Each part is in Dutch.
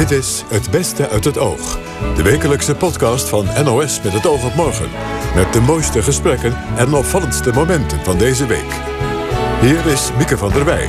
Dit is Het Beste uit het Oog. De wekelijkse podcast van NOS met het oog op morgen. Met de mooiste gesprekken en opvallendste momenten van deze week. Hier is Mieke van der Wij.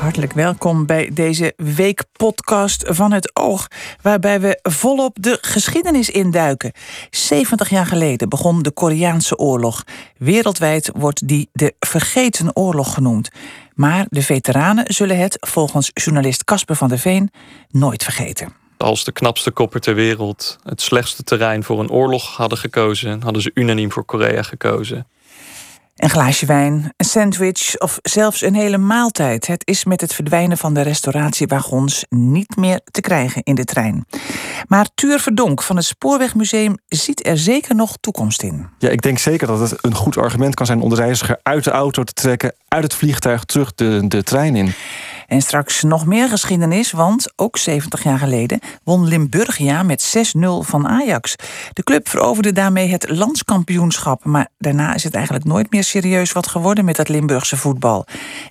Hartelijk welkom bij deze weekpodcast van het Oog, waarbij we volop de geschiedenis induiken. 70 jaar geleden begon de Koreaanse oorlog. Wereldwijd wordt die de Vergeten Oorlog genoemd. Maar de veteranen zullen het, volgens journalist Casper van der Veen, nooit vergeten. Als de knapste kopper ter wereld het slechtste terrein voor een oorlog hadden gekozen, hadden ze unaniem voor Korea gekozen. Een glaasje wijn, een sandwich of zelfs een hele maaltijd. Het is met het verdwijnen van de restauratiewagons niet meer te krijgen in de trein. Maar Tuur Verdonk van het Spoorwegmuseum ziet er zeker nog toekomst in. Ja, ik denk zeker dat het een goed argument kan zijn om de reiziger uit de auto te trekken, uit het vliegtuig terug de, de trein in. En straks nog meer geschiedenis, want ook 70 jaar geleden won Limburgia met 6-0 van Ajax. De club veroverde daarmee het landskampioenschap, maar daarna is het eigenlijk nooit meer serieus wat geworden met het Limburgse voetbal.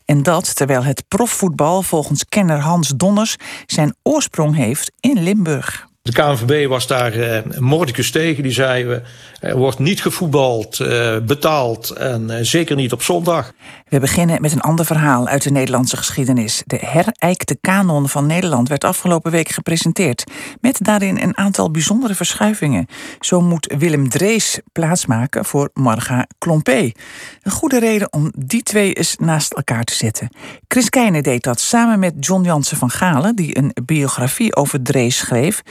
En dat terwijl het profvoetbal volgens kenner Hans Donners zijn oorsprong heeft in Limburg. De KNVB was daar uh, mordicus tegen. Die zei, er wordt niet gevoetbald, uh, betaald en zeker niet op zondag. We beginnen met een ander verhaal uit de Nederlandse geschiedenis. De herijkte kanon van Nederland werd afgelopen week gepresenteerd. Met daarin een aantal bijzondere verschuivingen. Zo moet Willem Drees plaatsmaken voor Marga Klompé. Een goede reden om die twee eens naast elkaar te zetten. Chris Keijne deed dat samen met John Jansen van Galen... die een biografie over Drees schreef...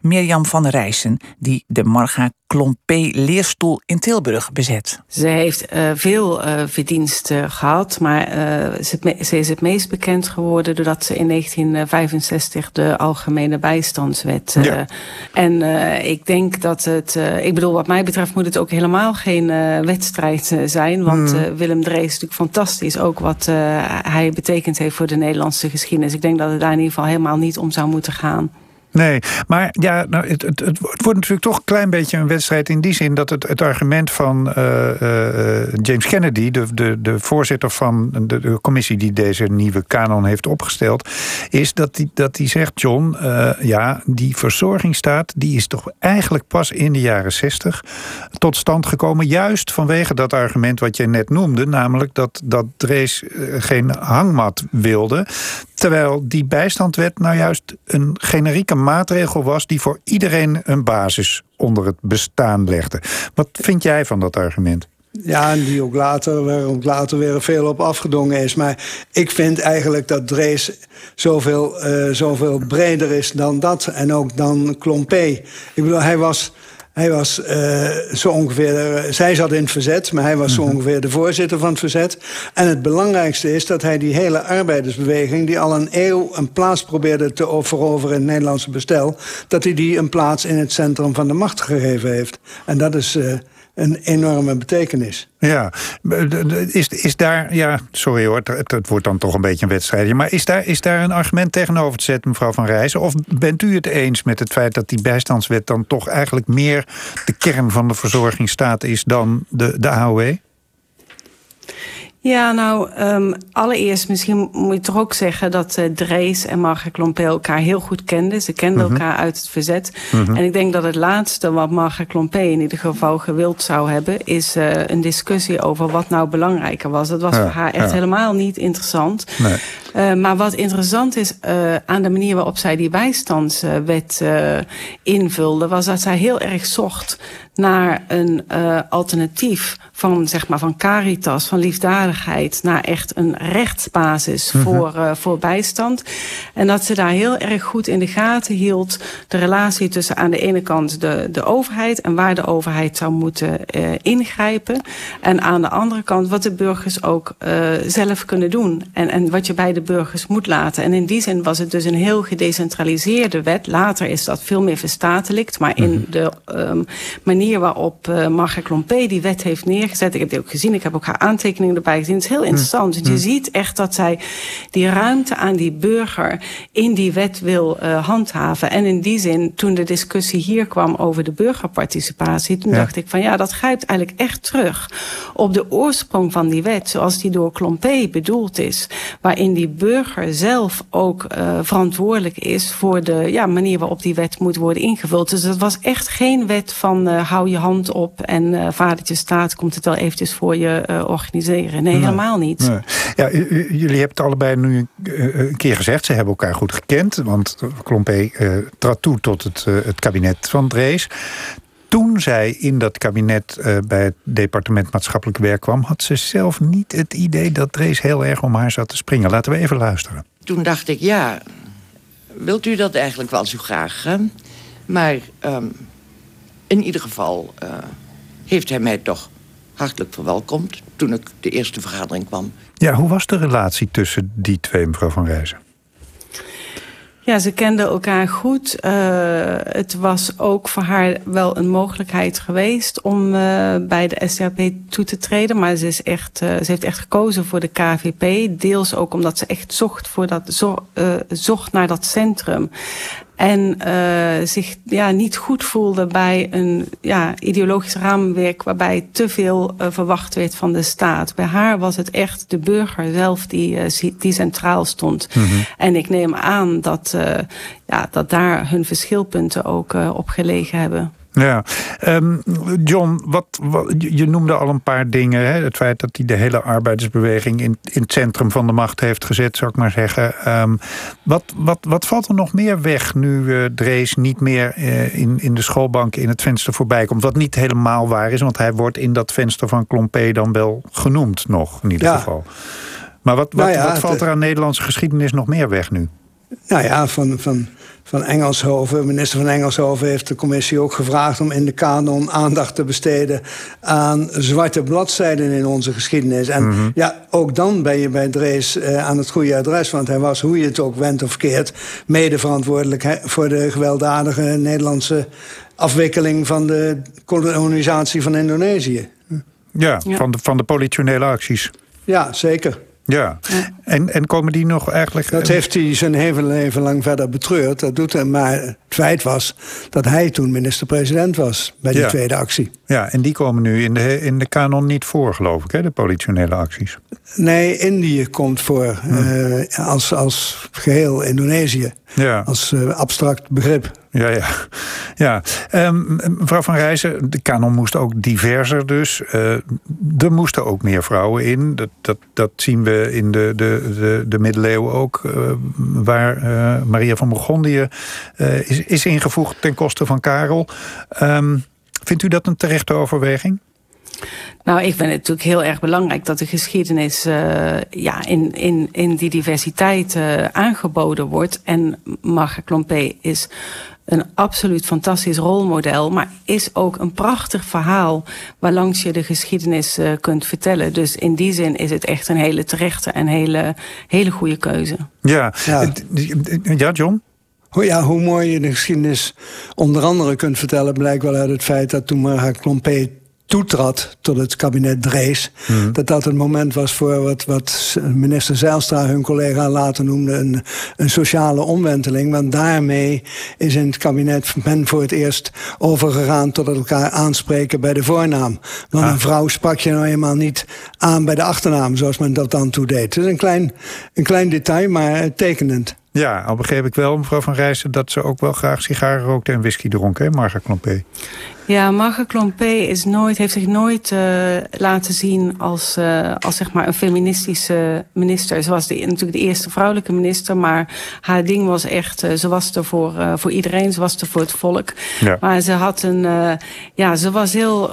Mirjam van Rijssen, die de Marga Klompé-leerstoel in Tilburg bezet. Ze heeft uh, veel uh, verdiensten gehad, maar uh, ze, ze, is het meest bekend geworden doordat ze in 1965 de Algemene Bijstandswet. Ja. En ik denk dat het, ik bedoel, wat mij betreft moet het ook helemaal geen wedstrijd zijn, want hmm. Willem Drees is natuurlijk fantastisch, ook wat hij betekend heeft voor de Nederlandse geschiedenis. Ik denk dat het daar in ieder geval helemaal niet om zou moeten gaan. Nee, maar ja, nou, het, het, het, wordt natuurlijk toch een klein beetje een wedstrijd in die zin dat het, het argument van uh, uh, James Kennedy, de, de, de voorzitter van de, commissie die deze nieuwe kanon heeft opgesteld, is dat hij dat die zegt: John, ja, die verzorgingsstaat die is toch eigenlijk pas in de jaren zestig tot stand gekomen, juist vanwege dat argument wat je net noemde, namelijk dat, dat Drees geen hangmat wilde. Terwijl die bijstandwet nou juist een generieke maatregel was die voor iedereen een basis onder het bestaan legde. Wat vind jij van dat argument? Ja, en die ook later, waar ook later weer veel op afgedongen is. Maar ik vind eigenlijk dat Drees zoveel, uh, zoveel breder is dan dat. En ook dan Klompé. Ik bedoel, hij was hij was uh, zo ongeveer. Uh, zij zat in het verzet, maar hij was zo mhm. ongeveer de voorzitter van het verzet. En het belangrijkste is dat hij die hele arbeidersbeweging, die al een eeuw een plaats probeerde te veroveren in het Nederlandse bestel, dat hij die een plaats in het centrum van de macht gegeven heeft. En dat is. Uh, een enorme betekenis. Ja, is, is daar, ja, sorry hoor, het, wordt dan toch een beetje een wedstrijdje. Maar is daar, is daar een argument tegenover te zetten, mevrouw Van Rijzen? Of bent u het eens met het feit dat die bijstandswet dan toch eigenlijk meer de kern van de verzorgingsstaat is dan de, de AOW? Ja, nou, um, allereerst misschien moet je toch ook zeggen dat uh, Drees en Marga Klompé elkaar heel goed kenden. Ze kenden uh mhm. -huh. elkaar uit het verzet. Uh mhm. -huh. En ik denk dat het laatste wat Marga Klompé in ieder geval gewild zou hebben, is uh, een discussie over wat nou belangrijker was. Dat was ja, voor haar echt ja. helemaal niet interessant. Nee. Uh, maar wat interessant is aan de manier waarop zij die bijstandswet invulde, was dat zij heel erg zocht naar een uh, alternatief van, zeg maar, van caritas, van liefdadigheid, naar echt een rechtsbasis -hmm. voor, uh, voor bijstand. En dat ze daar heel erg goed in de gaten hield de relatie tussen aan de ene kant de, de overheid en waar de overheid zou moeten uh, ingrijpen. En aan de andere kant wat de burgers ook zelf kunnen doen. En, en wat je bij de burgers moet laten. En in die zin was het dus een heel gedecentraliseerde wet. Later is dat veel meer verstatelijkt. Maar in mhm. de ehm, manier waarop uh, Margaret Klompé die wet heeft neergezet... ik heb die ook gezien, ik heb ook haar aantekeningen erbij gezien. Het is heel mhm. interessant. Je mhm. ziet echt dat zij die ruimte aan die burger... in die wet wil uh, handhaven. En in die zin, toen de discussie hier kwam over de burgerparticipatie... toen dacht ik van ja, dat grijpt eigenlijk echt terug... op de oorsprong van die wet, zoals die door Klompé bedoeld is. Waarin die burger zelf ook uh, verantwoordelijk is voor de ja, manier waarop die wet moet worden ingevuld. Dus het was echt geen wet van uh, hou je hand op en uh, vadertje staat komt het wel eventjes voor je organiseren. Nee, helemaal niet. Nee. Ja, jullie hebben het allebei nu een keer gezegd. Ze hebben elkaar goed gekend. Want Klompé trad toe tot het, het kabinet van Drees toen zij in dat kabinet uh, bij het departement maatschappelijk werk kwam, had ze zelf niet het idee dat Drees heel erg om haar zat te springen. Laten we even luisteren. Toen dacht ik, ja, wilt u dat eigenlijk wel zo graag? Hè? Maar um, in ieder geval uh, heeft hij mij toch hartelijk verwelkomd toen ik de eerste vergadering kwam. Ja, hoe was de relatie tussen die twee, mevrouw Van Rijzen? Ja, ze kenden elkaar goed. Uh, het was ook voor haar wel een mogelijkheid geweest om uh, bij de SRP toe te treden. Maar ze, is echt, uh, ze heeft echt gekozen voor de KVP. Deels ook omdat ze echt zocht, voor dat, zo, zocht naar dat centrum. En uh, zich ja, niet goed voelde bij een ja, ideologisch raamwerk waarbij te veel uh, verwacht werd van de staat. Bij haar was het echt de burger zelf die, uh, die centraal stond. Mm -hmm. En ik neem aan dat, ja, dat daar hun verschilpunten ook op gelegen hebben. Ja, um, John, wat, wat, je noemde al een paar dingen. Hè? Het feit dat hij de hele arbeidersbeweging in, in het centrum van de macht heeft gezet, zou ik maar zeggen. Um, wat, wat, wat valt er nog meer weg nu uh, Drees niet meer uh, in, in de schoolbank in het venster voorbij komt? Wat niet helemaal waar is, want hij wordt in dat venster van Klompé dan wel genoemd nog, in ieder ja. geval. Maar wat, wat, nou ja, wat valt er aan Nederlandse geschiedenis nog meer weg nu? Nou ja, van, van van Engelshoven. Minister van Engelshoven heeft de commissie ook gevraagd om in de kanon aandacht te besteden aan zwarte bladzijden in onze geschiedenis. En mm -hmm. ja, ook dan ben je bij Drees uh, aan het goede adres, want hij was, hoe je het ook wendt of keert, mede verantwoordelijk voor de gewelddadige Nederlandse afwikkeling van de kolonisatie van Indonesië. Ja, ja. Van, de, van de politionele acties. Ja, zeker. Ja, en, en komen die nog eigenlijk... Dat heeft hij zijn hele leven lang verder betreurd. Dat doet hij, maar het feit was dat hij toen minister-president was... bij die ja. tweede actie. Ja, en die komen nu in de, in de kanon niet voor, geloof ik, hè, de politionele acties. Nee, Indië komt voor hm. uh, als, als geheel Indonesië. Ja. Als uh, abstract begrip. Ja, ja. ja. Um, mevrouw Van Rijzen, de kanon moest ook diverser dus. Uh, er moesten ook meer vrouwen in. Dat, dat, dat zien we in de, de, de, de middeleeuwen ook. Uh, waar uh, Maria van Burgondië is, is ingevoegd ten koste van Karel. Um, vindt u dat een terechte overweging? Nou, ik vind het natuurlijk heel erg belangrijk dat de geschiedenis ja, in, in, in die diversiteit aangeboden wordt. En Marga Klompé is een absoluut fantastisch rolmodel, maar is ook een prachtig verhaal waarlangs je de geschiedenis uh, kunt vertellen. Dus in die zin is het echt een hele terechte en hele, hele goede keuze. Ja, ja. ja John? Ja, hoe mooi je de geschiedenis onder andere kunt vertellen... blijkt wel uit het feit dat toen Marga Klompé toetrad tot het kabinet Drees... Mm. dat dat een moment was voor wat, wat minister Zijlstra hun collega later noemde... Een, een sociale omwenteling. Want daarmee is in het kabinet men voor het eerst overgegaan... tot het elkaar aanspreken bij de voornaam. Want ah. een vrouw sprak je nou eenmaal niet aan bij de achternaam... zoals men dat dan toe deed. Het is een klein, een klein detail, maar tekenend. Ja, al begreep ik wel, mevrouw Van Rijssen... dat ze ook wel graag sigaren rookte en whisky dronk, hè, Marga Klompé? Ja, Marga Klompé is nooit, heeft zich nooit uh, laten zien als, uh, als zeg maar een feministische minister. Ze was de, natuurlijk de eerste vrouwelijke minister, maar haar ding was echt, uh, ze was er voor, voor iedereen, ze was er voor het volk. Ja. Maar ze had een, ja, ze was heel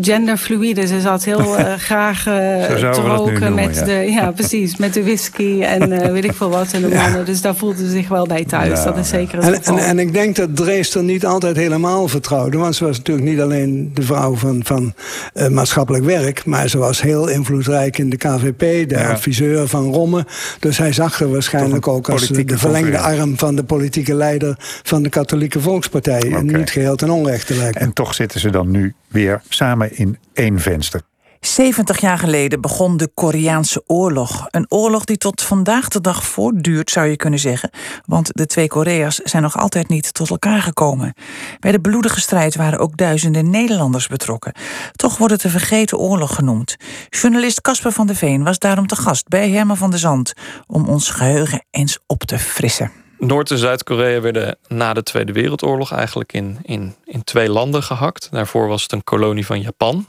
genderfluide. Ze zat heel graag te roken met ja. de, ja, precies, met de whisky en weet ik veel wat en de mannen. Dus daar voelde ze zich wel bij thuis. dat is zeker het en, en, en, ik denk dat Drees er niet altijd helemaal vertrouwde, want ze was natuurlijk niet alleen de vrouw van, van uh, maatschappelijk werk, maar ze was heel invloedrijk in de KVP, de adviseur van Romme. Dus hij zag er waarschijnlijk ook als de verlengde arm van de politieke leider van de Katholieke Volkspartij. Okay. En niet geheel ten onrechte lijkt. En toch zitten ze dan nu weer samen in één venster. 70 jaar geleden begon de Koreaanse oorlog. Een oorlog die tot vandaag de dag voortduurt, zou je kunnen zeggen. Want de twee Korea's zijn nog altijd niet tot elkaar gekomen. Bij de bloedige strijd waren ook duizenden Nederlanders betrokken. Toch wordt het de vergeten oorlog genoemd. Journalist Casper van der Veen was daarom te gast bij Herman van der Zand... om ons geheugen eens op te frissen. Noord- en Zuid-Korea werden na de Tweede Wereldoorlog eigenlijk in, in, in twee landen gehakt. Daarvoor was het een kolonie van Japan.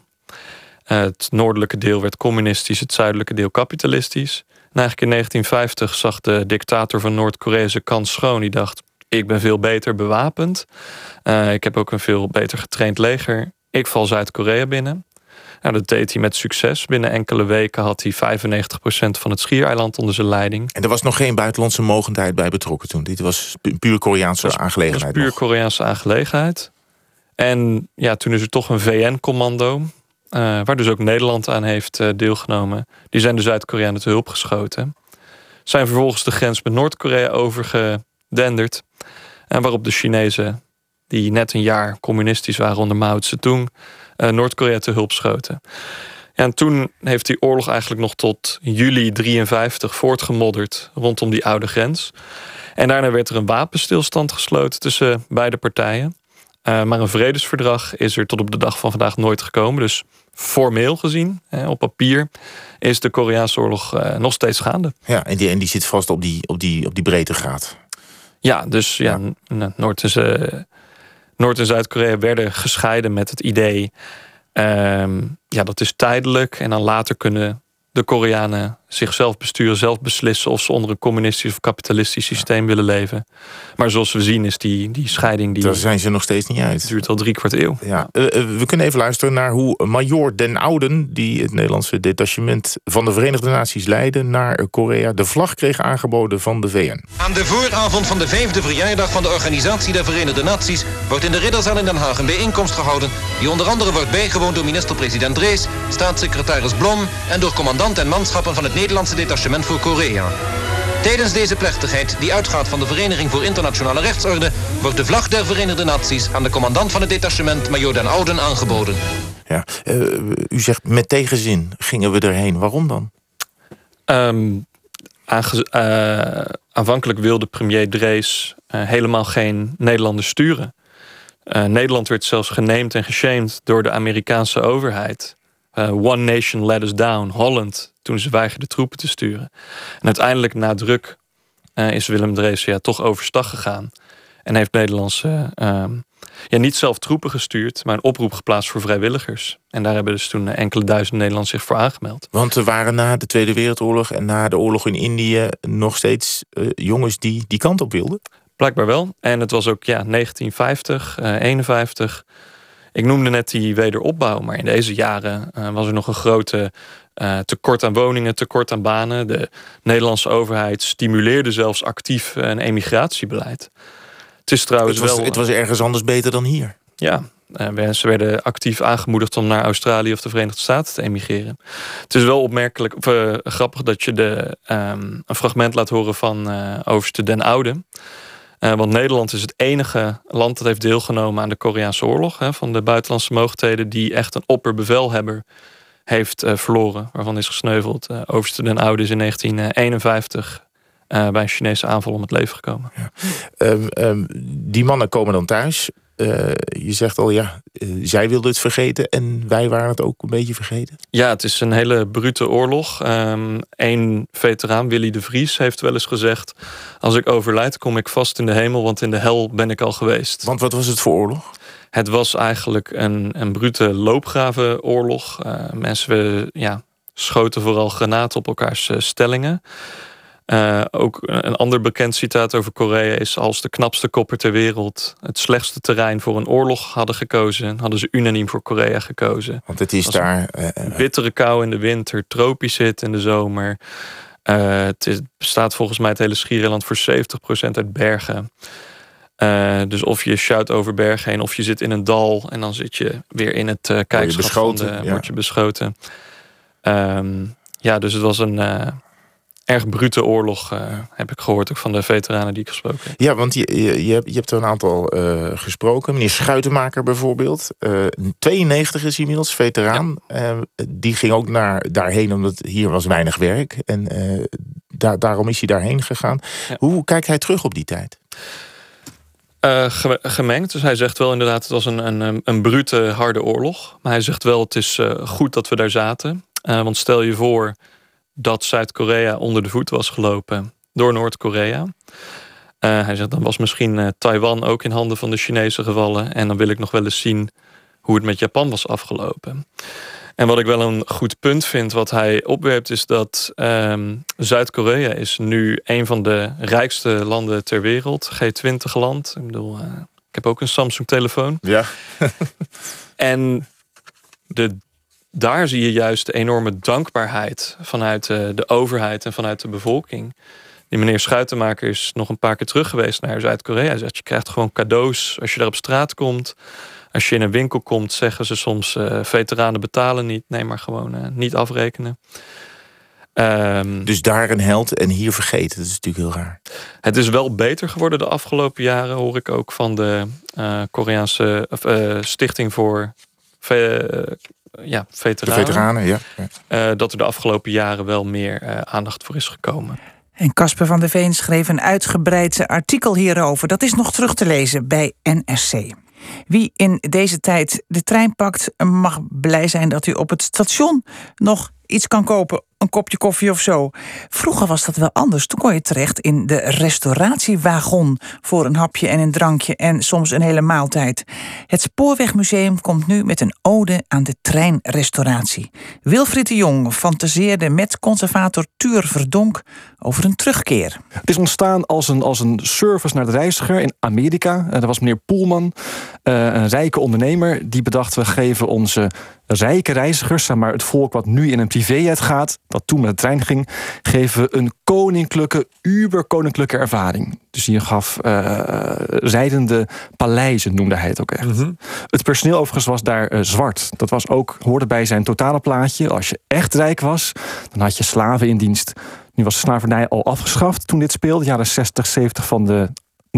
Eh, het noordelijke deel werd communistisch, het zuidelijke deel kapitalistisch. En eigenlijk in 1950 zag de dictator van Noord-Korea zijn kans schoon. Die dacht, ik ben veel beter bewapend. Uh, ik heb ook een veel beter getraind leger. Ik val Zuid-Korea binnen. Nou, dat deed hij met succes. Binnen enkele weken had hij 95% van het schiereiland onder zijn leiding. En er was nog geen buitenlandse mogendheid bij betrokken toen. Dit was puur Koreaanse aangelegenheid. puur Koreaanse aangelegenheid. En ja, toen is er toch een VN-commando. Uh, waar dus ook Nederland aan heeft uh, deelgenomen. Die zijn de Zuid-Koreanen te hulp geschoten. Zijn vervolgens de grens met Noord-Korea overgedenderd. En waarop de Chinezen, die net een jaar communistisch waren onder Mao Zedong, uh, Noord-Korea te hulp schoten. En toen heeft die oorlog eigenlijk nog tot juli 53 voortgemodderd rondom die oude grens. En daarna werd er een wapenstilstand gesloten tussen beide partijen. Uh, maar een vredesverdrag is er tot op de dag van vandaag nooit gekomen. Dus formeel gezien, op papier, is de Koreaanse oorlog uh, nog steeds gaande. Ja, en die, en die zit vast op die, op die, op die breedtegraad. Ja, dus ja, ja. Noord- en, Noord- en Zuid-Korea werden gescheiden met het idee... Um, ja, dat is tijdelijk en dan later kunnen de Koreanen zichzelf besturen, zelf beslissen of ze onder een communistisch of kapitalistisch systeem willen leven. Maar zoals we zien is die, die scheiding. Die, Daar zijn ze nog steeds niet uit. Het duurt al drie kwart eeuw. Ja. Uh, we kunnen even luisteren naar hoe Major Den Ouden, die het Nederlandse detachement van de Verenigde Naties leidde naar Korea, de vlag kreeg aangeboden van de VN. Aan de vooravond van de vijfde verjaardag van de Organisatie der Verenigde Naties wordt in de Ridderzaal in Den Haag een bijeenkomst gehouden. Die onder andere wordt bijgewoond door minister-president Drees, staatssecretaris Blom en door commandant en manschappen van het Nederlandse detachement voor Korea. Tijdens deze plechtigheid, die uitgaat van de Vereniging voor Internationale Rechtsorde, wordt de vlag der Verenigde Naties aan de commandant van het detachement, Major Den Ouden, aangeboden. Ja, uh, u zegt met tegenzin gingen we erheen. Waarom dan? Um, uh, aanvankelijk wilde premier Drees uh, helemaal geen Nederlanders sturen. Nederland werd zelfs geneemd en geshamed door de Amerikaanse overheid. One Nation let us down, Holland toen ze weigerden troepen te sturen. En uiteindelijk na druk uh, is Willem Drees ja, toch overstag gegaan. En heeft Nederlandse uh, ja, niet zelf troepen gestuurd, maar een oproep geplaatst voor vrijwilligers. En daar hebben dus toen enkele duizend Nederlanders zich voor aangemeld. Want er waren na de Tweede Wereldoorlog en na de oorlog in Indië nog steeds jongens die die kant op wilden? Blijkbaar wel. En het was ook ja, 1950, 51. Ik noemde net die wederopbouw, maar in deze jaren uh, was er nog een grote uh, tekort aan woningen, tekort aan banen. De Nederlandse overheid stimuleerde zelfs actief een emigratiebeleid. Het is trouwens het was, wel. Het was ergens anders beter dan hier. Ja, ze werden actief aangemoedigd om naar Australië of de Verenigde Staten te emigreren. Het is wel opmerkelijk, of, uh, grappig dat je de, um, een fragment laat horen van uh, overste Den Oude. Want Nederland is het enige land dat heeft deelgenomen aan de Koreaanse oorlog. Hè, van de buitenlandse mogendheden die echt een opperbevelhebber heeft uh, verloren, waarvan is gesneuveld. Uh, Overste den Oude is in 1951 uh, bij een Chinese aanval om het leven gekomen. Um, um, die mannen komen dan thuis. Je zegt al, ja, zij wilden het vergeten en wij waren het ook een beetje vergeten. Ja, het is een hele brute oorlog. Um, Eén veteraan, Willy de Vries, heeft wel eens gezegd... als ik overlijd, kom ik vast in de hemel, want in de hel ben ik al geweest. Want wat was het voor oorlog? Het was eigenlijk een, een brute loopgravenoorlog. Uh, mensen ja, schoten vooral granaten op elkaars stellingen. Uh, ook een ander bekend citaat over Korea is... als de knapste kopper ter wereld het slechtste terrein voor een oorlog hadden gekozen... hadden ze unaniem voor Korea gekozen. Want het is daar... Uh, bittere kou in de winter, tropisch hit in de zomer... Uh, het is, bestaat volgens mij het hele Schiereiland voor 70% uit bergen. Uh, dus of je shout over bergen heen, of je zit in een dal en dan zit je weer in het uh, kijkschap van de, ja. word je beschoten. Um, ja, dus het was een uh, erg brute oorlog, heb ik gehoord, ook van de veteranen die ik gesproken heb. Ja, want je, je, je, hebt, je hebt er een aantal gesproken. Meneer Schuitenmaker bijvoorbeeld. 92 is inmiddels, veteraan. Ja. die ging ook naar, daarheen omdat hier was weinig werk. En daar, daarom is hij daarheen gegaan. Ja. Hoe kijkt hij terug op die tijd? Uh, gemengd. Dus hij zegt wel inderdaad, het was een, een, een brute, harde oorlog. Maar hij zegt wel, het is uh, goed dat we daar zaten. Uh, want stel je voor dat Zuid-Korea onder de voet was gelopen door Noord-Korea. hij zegt, dan was misschien Taiwan ook in handen van de Chinezen gevallen. En dan wil ik nog wel eens zien hoe het met Japan was afgelopen. En wat ik wel een goed punt vind, wat hij opwerpt, is dat um, Zuid-Korea is nu een van de rijkste landen ter wereld. G20-land. Ik bedoel, uh, ik heb ook een Samsung-telefoon. Ja. en de, daar zie je juist de enorme dankbaarheid vanuit de, de overheid en vanuit de bevolking. Die meneer Schuitenmaker is nog een paar keer terug geweest naar Zuid-Korea. Hij zegt, je krijgt gewoon cadeaus als je daar op straat komt. Als je in een winkel komt, zeggen ze soms: uh, veteranen betalen niet. Nee, maar gewoon uh, niet afrekenen. Um, dus daar een held en hier vergeten. Dat is natuurlijk heel raar. Het is wel beter geworden de afgelopen jaren, hoor ik ook van de uh, Koreaanse Stichting voor ja, veteranen. De veteranen, ja. dat er de afgelopen jaren wel meer aandacht voor is gekomen. En Casper van der Veen schreef een uitgebreid artikel hierover. Dat is nog terug te lezen bij NSC. Wie in deze tijd de trein pakt, mag blij zijn dat u op het station nog iets kan kopen een kopje koffie of zo. Vroeger was dat wel anders. Toen kon je terecht in de restauratiewagon voor een hapje en een drankje en soms een hele maaltijd. Het Spoorwegmuseum komt nu met een ode aan de treinrestauratie. Wilfried de Jong fantaseerde met conservator Tuur Verdonk over een terugkeer. Het is ontstaan als een, als een service naar de reiziger in Amerika. Uh, dat was meneer Poelman, een rijke ondernemer, die bedacht: we geven onze rijke reizigers, zeg maar het volk wat nu in een privéjet gaat, dat toen met de trein ging, geven we een koninklijke, uberkoninklijke ervaring. Dus hij gaf uh, rijdende paleizen, noemde hij het ook echt. Mhm. Het personeel overigens was daar uh, zwart. Dat was ook, hoorde bij zijn totale plaatje. Als je echt rijk was, dan had je slaven in dienst. Nu was de slavernij al afgeschaft toen dit speelde, jaren 60, 70 van de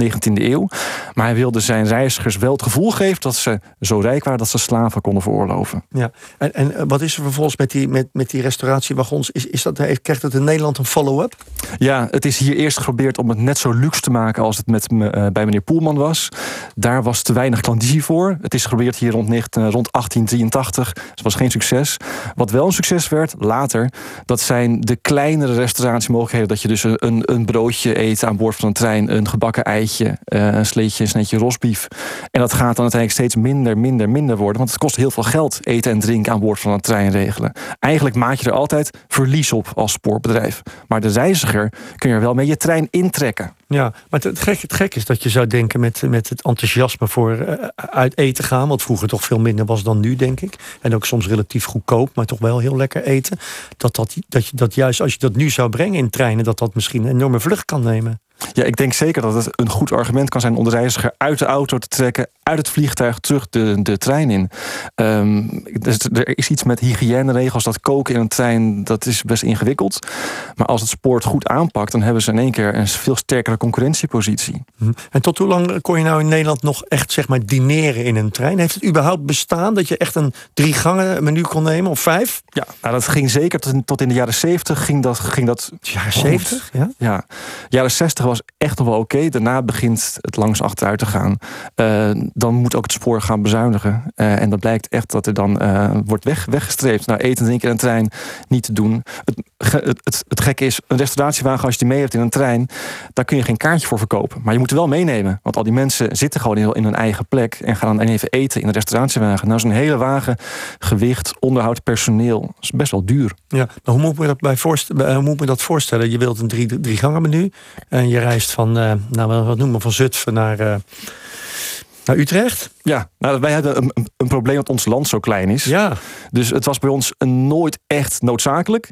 19e eeuw. Maar hij wilde zijn reizigers wel het gevoel geven dat ze zo rijk waren dat ze slaven konden veroorloven. Ja, en, en eh, wat is er vervolgens met die, met, met die restauratiewagons? Is, is dat, krijgt het in Nederland een follow-up? Ja, het is hier eerst geprobeerd om het net zo luxe te maken als het met, uh, bij meneer Poelman was. Daar was te weinig klandizie voor. Het is geprobeerd hier rond, 19, rond 1883. Het was geen succes. Wat wel een succes werd later, dat zijn de kleinere restauratiemogelijkheden. Dat je dus een, een, een broodje eet aan boord van een trein, een gebakken eitje uh, een sleetje, een snetje rosbief. En dat gaat dan uiteindelijk steeds minder, minder, minder worden. Want het kost heel veel geld eten en drinken aan boord van een trein regelen. Eigenlijk maak je er altijd verlies op als spoorbedrijf. Maar de reiziger kun je er wel mee je trein intrekken. Ja, maar het gek, het is dat je zou denken met, met het enthousiasme voor uh, uit eten gaan. Wat vroeger toch veel minder was dan nu, denk ik. En ook soms relatief goedkoop, maar toch wel heel lekker eten. Dat, dat, dat, dat juist als je dat nu zou brengen in treinen, dat dat misschien een enorme vlucht kan nemen. Ja, ik denk zeker dat het een goed argument kan zijn om de reiziger uit de auto te trekken, uit het vliegtuig terug de, de trein in. Um, dus er is iets met hygiëneregels, dat koken in een trein, dat is best ingewikkeld. Maar als het spoor het goed aanpakt, dan hebben ze in één keer een veel sterkere concurrentiepositie. Mhm. En tot hoe lang kon je nou in Nederland nog echt zeg maar dineren in een trein? Heeft het überhaupt bestaan dat je echt een drie gangen menu kon nemen of vijf? Ja, nou, dat ging zeker tot in, tot in de jaren zeventig ging dat. Ging dat jaren zeventig? Ja? ja. Jaren zestig was echt nog wel oké. Daarna begint het langs achteruit te gaan. Uh, dan moet ook het spoor gaan bezuinigen. Uh, en dat blijkt echt dat er dan uh, wordt weg, weggestreept. Nou, eten en drinken in een trein niet te doen. Het, het, het, gekke is, een restauratiewagen, als je die mee hebt in een trein, daar kun je geen kaartje voor verkopen. Maar je moet wel meenemen. Want al die mensen zitten gewoon in, in hun eigen plek en gaan dan even eten in de restauratiewagen. Nou, zo'n hele wagen, gewicht, onderhoud, personeel, is best wel duur. Ja, maar hoe moet me dat, bij voorstellen, hoe moet me dat voorstellen? Je wilt een drie, drie gangen menu en je reist van, uh, nou, wat noemen we, van Zutphen naar, uh, naar Utrecht. Ja, nou, wij hebben een, een, probleem dat ons land zo klein is. Ja. Dus het was bij ons nooit echt noodzakelijk.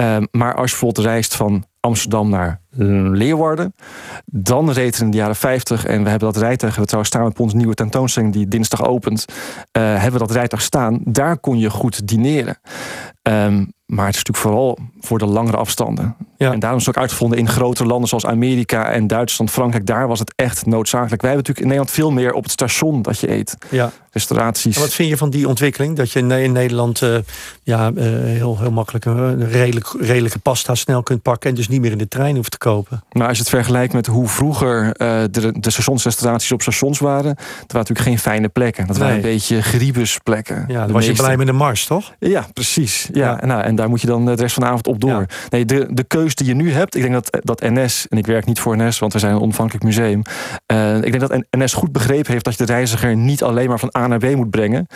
Uh, maar als je bijvoorbeeld reist van Amsterdam naar Leeuwarden. Dan reed er in de jaren 50, en we hebben dat rijtuig, we trouwens staan op onze nieuwe tentoonstelling die dinsdag opent, uh, hebben we dat rijtuig staan. Daar kon je goed dineren. Um, maar het is natuurlijk vooral voor de langere afstanden. Ja. En daarom is het ook uitgevonden in grotere landen zoals Amerika en Duitsland, Frankrijk. Daar was het echt noodzakelijk. Wij hebben natuurlijk in Nederland veel meer op het station dat je eet. Ja. Restauraties. En wat vind je van die ontwikkeling? Dat je in Nederland uh, ja, uh, heel, heel makkelijk een redelijk, redelijke pasta snel kunt pakken. En dus niet meer in de trein hoeft te kopen. Maar als je het vergelijkt met hoe vroeger uh, de, de stationsrestauraties op stations waren. Dat waren natuurlijk geen fijne plekken. Dat waren een beetje griebusplekken. Ja, dan was je blij met de mars, toch? Ja, precies. Ja, ja. Nou, en daar moet je dan de rest van de avond op door. Nee, de, de die je nu hebt, ik denk dat, dat NS, en ik werk niet voor NS, want we zijn een onafhankelijk museum. Uh, ik denk dat NS goed begrepen heeft dat je de reiziger niet alleen maar van A naar B moet brengen,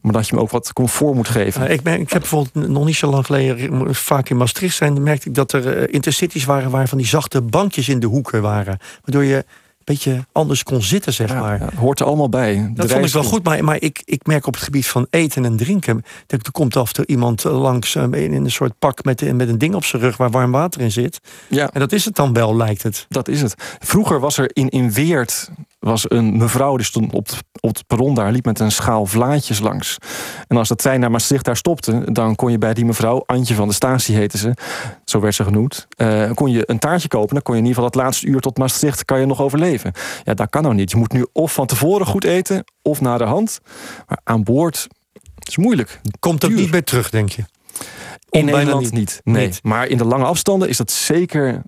maar dat je hem ook wat comfort moet geven. Uh, ik, ben, ik heb bijvoorbeeld nog niet zo lang geleden vaak in Maastricht zijn, merkte ik dat er intercities waren waar van die zachte bankjes in de hoeken waren. Waardoor je beetje anders kon zitten, zeg maar. Ja, hoort er allemaal bij. dat vond ik wel goed, maar, maar ik, ik merk op het gebied van eten en drinken... dat er komt af en toe iemand langs in een soort pak met, met een ding op zijn rug... waar warm water in zit. Ja. En dat is het dan wel, lijkt het. Dat is het. Vroeger was er in, in Weert was een mevrouw die stond op, op het perron daar, liep met een schaal vlaatjes langs. En als de trein naar Maastricht daar stopte, dan kon je bij die mevrouw, Antje van de Statie heette ze, zo werd ze genoemd, uh, kon je een taartje kopen. Dan kon je in ieder geval dat laatste uur tot Maastricht kan je nog overleven. Ja, dat kan nou niet. Je moet nu of van tevoren goed eten, of naar de hand. Maar aan boord is moeilijk. Komt dat niet meer terug, denk je? In Nederland niet. niet. Nee. Niet. Maar in de lange afstanden is dat zeker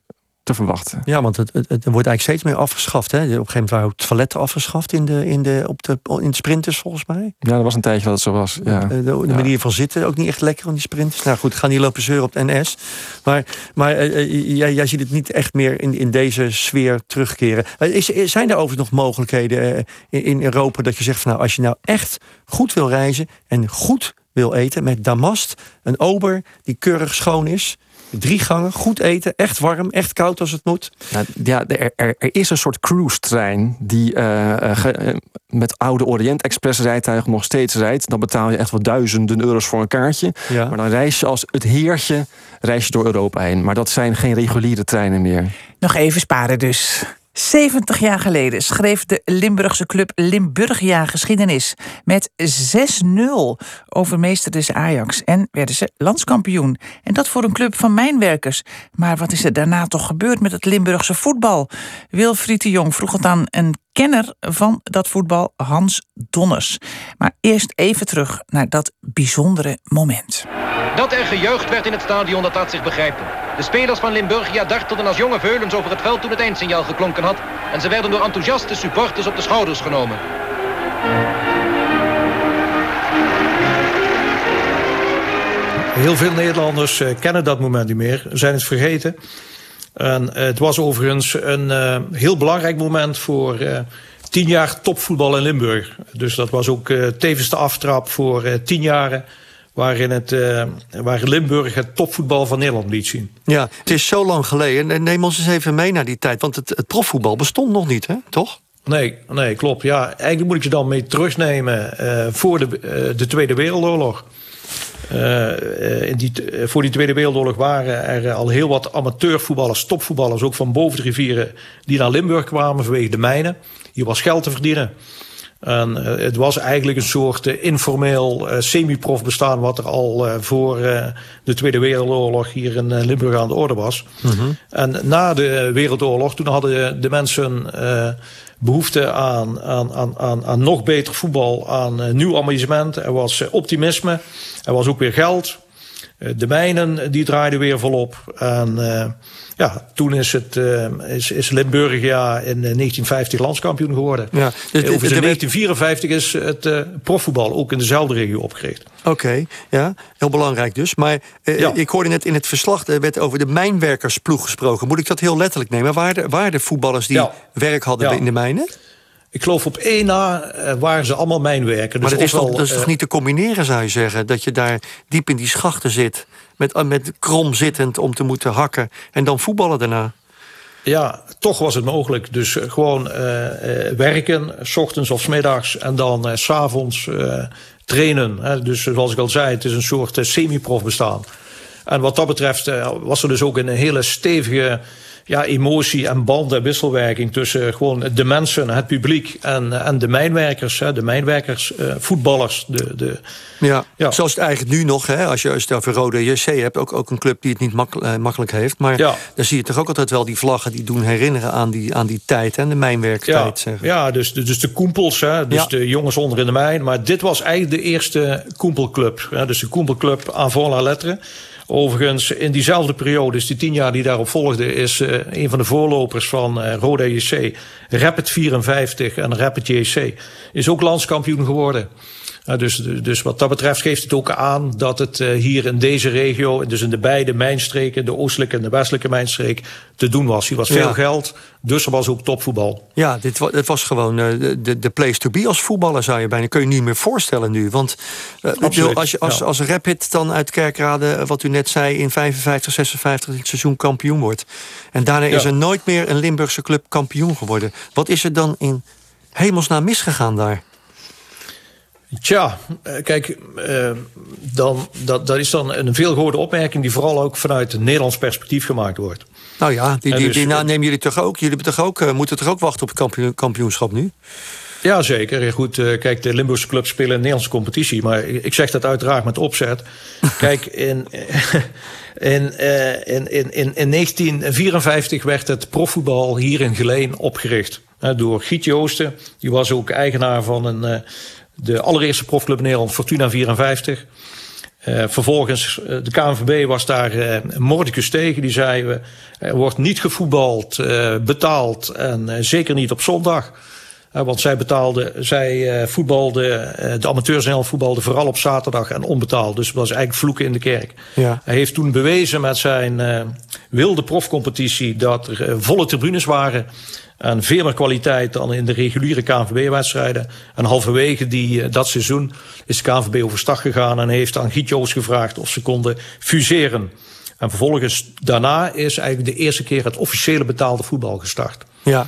te verwachten. Ja, want het, het, het, wordt eigenlijk steeds meer afgeschaft. Hè? Op een gegeven moment waren toiletten afgeschaft in de, in de, op de, in de sprinters, volgens mij. Ja, dat was een tijdje dat het zo was. Ja. De, de, manier van zitten ook niet echt lekker aan die sprinters. Nou goed, gaan die lopen zeuren op de NS. Maar, maar uh, jij, jij ziet het niet echt meer in, in deze sfeer terugkeren. Is, zijn er overigens nog mogelijkheden uh, in, in Europa dat je zegt van nou, als je nou echt goed wil reizen en goed wil eten met damast, een ober die keurig schoon is Drie gangen, goed eten, echt warm, echt koud als het moet. Nou, ja, er, er, er, is een soort cruise-trein die uh, met oude Orient Express rijtuigen nog steeds rijdt. Dan betaal je echt wel duizenden euro's voor een kaartje. Ja. Maar dan reis je als het heertje reis je door Europa heen. Maar dat zijn geen reguliere treinen meer. Nog even sparen dus. 70 jaar geleden schreef de Limburgse club Limburgia geschiedenis. Met 6-0 overmeesterde ze Ajax en werden ze landskampioen. En dat voor een club van mijnwerkers. Maar wat is er daarna toch gebeurd met het Limburgse voetbal? Wilfried de Jong vroeg het aan een kenner van dat voetbal, Hans Donners. Maar eerst even terug naar dat bijzondere moment. Dat er gejuicht werd in het stadion, dat laat zich begrijpen. De spelers van Limburgia dartelden als jonge veulens over het veld toen het eindsignaal geklonken had. En ze werden door enthousiaste supporters op de schouders genomen. Heel veel Nederlanders eh, kennen dat moment niet meer, zijn het vergeten. En eh, het was overigens een uh, heel belangrijk moment voor tien jaar topvoetbal in Limburg. Dus dat was ook tevens de aftrap voor tien jaren waarin het, uh, waar Limburg het topvoetbal van Nederland liet zien. Ja, het is zo lang geleden. Neem ons eens even mee naar die tijd. Want het, het profvoetbal bestond nog niet, hè? toch? Nee, nee, klopt. Ja, eigenlijk moet ik je dan mee terugnemen uh, voor de, uh, de Tweede Wereldoorlog. in die, voor die Tweede Wereldoorlog waren er al heel wat amateurvoetballers, topvoetballers, ook van boven de rivieren, die naar Limburg kwamen vanwege de mijnen. Hier was geld te verdienen. En uh, het was eigenlijk een soort uh, informeel uh, semi-prof bestaan... wat er al voor de Tweede Wereldoorlog hier in Limburg aan de orde was. Mm -hmm. En na de Wereldoorlog, toen hadden de mensen behoefte aan, aan, aan, aan, aan nog beter voetbal... aan nieuw amusement, er was optimisme, er was ook weer geld... De mijnen die draaiden weer volop. En ja, toen is, het, uh, is, is Limburgia in 1950 landskampioen geworden. Ja, dus in 1954 is het uh, profvoetbal ook in dezelfde regio opgericht. Oké, okay, ja, heel belangrijk dus. Maar uh, ja. ik hoorde net in het verslag, er werd over de mijnwerkersploeg gesproken. Moet ik dat heel letterlijk nemen? Waren er, de voetballers die ja. werk hadden ja. in de mijnen? Ik geloof op één na waren ze allemaal mijnwerken. Dus maar dat is, toch, dat is toch niet te combineren, zou je zeggen? Dat je daar diep in die schachten zit met, met krom zittend om te moeten hakken en dan voetballen daarna. Ja, toch was het mogelijk. Dus gewoon uh, werken, s ochtends of s middags en dan s s'avonds trainen. Hè. Dus zoals ik al zei, het is een soort semi-prof bestaan. En wat dat betreft was er dus ook een hele stevige ja, emotie en band en wisselwerking tussen gewoon de mensen, het publiek en, en de mijnwerkers, de mijnwerkers, uh, voetballers. De, de, ja, ja, zoals het eigenlijk nu nog, hè, als je je over Rode JC hebt, ook, ook een club die het niet uh, makkelijk heeft. Maar ja. dan zie je toch ook altijd wel die vlaggen die doen herinneren aan die, aan die tijd, hè, de mijnwerktijd. Ja, ja dus, dus de koempels, hè, dus de jongens onder in de mijn. Maar dit was eigenlijk de eerste koempelclub. Hè, dus de koempelclub avant la lettre. Overigens, in diezelfde periode, dus die tien jaar die daarop volgden, is uh, een van de voorlopers van uh, Roda JC, Rapid 54 en Rapid JC, is ook landskampioen geworden. Dus, dus wat dat betreft geeft het ook aan dat het uh, hier in deze regio, dus in de beide mijnstreken, de oostelijke en de westelijke mijnstreek, te doen was. Hier was veel geld, dus er was ook topvoetbal. Ja, dit, het was gewoon uh, de, de place to be als voetballer, zou je bijna. Kun je niet meer voorstellen nu. Want Absoluut, als, je, als, ja. als Rapid dan uit Kerkrade, wat u net zei, in 55, 56 het seizoen kampioen wordt. En daarna ja. is er nooit meer een Limburgse club kampioen geworden. Wat is er dan in hemelsnaam misgegaan daar? Tja, kijk, uh, dan, dat, dat is dan een veel gehoorde opmerking... die vooral ook vanuit een Nederlands perspectief gemaakt wordt. Nou ja, die, die, dus, die nou, nemen jullie toch ook? Jullie toch ook, uh, moeten toch ook wachten op het kampioen, kampioenschap nu? Ja, zeker. Goed, kijk, de Limburgse clubs spelen een Nederlandse competitie. Maar ik zeg dat uiteraard met opzet. kijk, in, in, in, in, in, in 1954 werd het profvoetbal hier in Geleen opgericht. door Giet Joosten. Die was ook eigenaar van een de allereerste profclub in Nederland, Fortuna 54. Uh, vervolgens, uh, de KNVB was daar uh, mordicus tegen. Die zei, er wordt niet gevoetbald, betaald en zeker niet op zondag. want zij betaalde, zij voetbalde, de amateurs in voetbalden vooral op zaterdag en onbetaald. Dus dat was eigenlijk vloeken in de kerk. Ja. Hij heeft toen bewezen met zijn wilde profcompetitie dat er volle tribunes waren. En veel meer kwaliteit dan in de reguliere KNVB-wedstrijden. En halverwege die, uh, dat seizoen is de KNVB overstag gegaan... en heeft aan Giet gevraagd of ze konden fuseren. En vervolgens daarna is eigenlijk de eerste keer... het officiële betaalde voetbal gestart. Ja.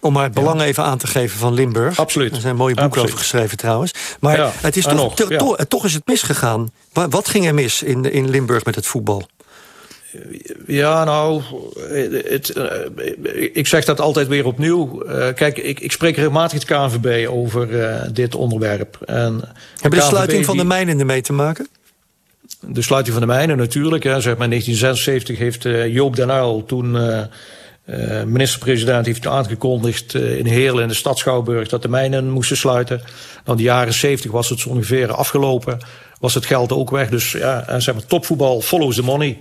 Om maar het belang ja. even aan te geven van Limburg. Absoluut. Er zijn mooie boeken Absoluut. over geschreven trouwens. Maar ja, het is toch, nog, toch is het misgegaan. Wat ging er mis in, in Limburg met het voetbal? Ja, nou, het, uh, ik zeg dat altijd weer opnieuw. Uh, kijk, ik, ik spreek regelmatig het KNVB over uh, dit onderwerp. En Hebben de, sluiting van de mijnen ermee te maken? De sluiting van de mijnen natuurlijk. Hè. Zeg maar in 1976 heeft Joop den Uyl toen... minister-president heeft aangekondigd in Heerlen in de stad Schouwburg dat de mijnen moesten sluiten. In de jaren 70 was het zo ongeveer afgelopen. Was het geld ook weg. Dus ja, zeg maar, topvoetbal follows the money.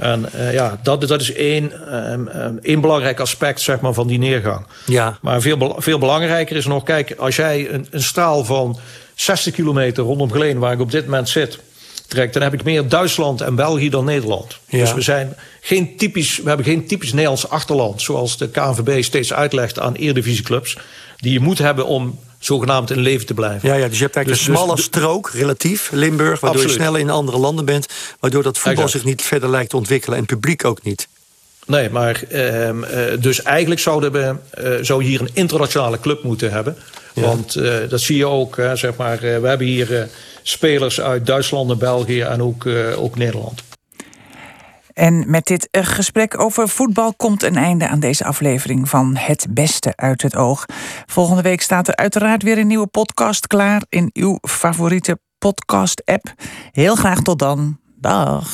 En uh, ja, dat, dat is één, um, um, één belangrijk aspect zeg maar, van die neergang. Ja. Maar veel, veel belangrijker is nog, kijk, als jij een, een straal van 60 kilometer rondom Geleen, waar ik op dit moment zit, trekt, dan heb ik meer Duitsland en België dan Nederland. Ja. Dus we, zijn geen typisch, we hebben geen typisch Nederlands achterland, zoals de KNVB steeds uitlegt aan eerdivisieclubs, die je moet hebben om zogenaamd in leven te blijven. Ja, ja dus je hebt eigenlijk dus, een smalle dus, strook, relatief, Limburg... waardoor absoluut. je sneller in andere landen bent... waardoor dat voetbal exact. zich niet verder lijkt te ontwikkelen... en publiek ook niet. Nee, maar uh, dus eigenlijk zouden we, uh, zou hier een internationale club moeten hebben. Ja. Want uh, dat zie je ook, zeg maar, we hebben hier spelers uit Duitsland en België en ook, ook Nederland. En met dit gesprek over voetbal komt een einde aan deze aflevering van Het Beste uit het Oog. Volgende week staat er uiteraard weer een nieuwe podcast klaar in uw favoriete podcast-app. Heel graag tot dan. Dag.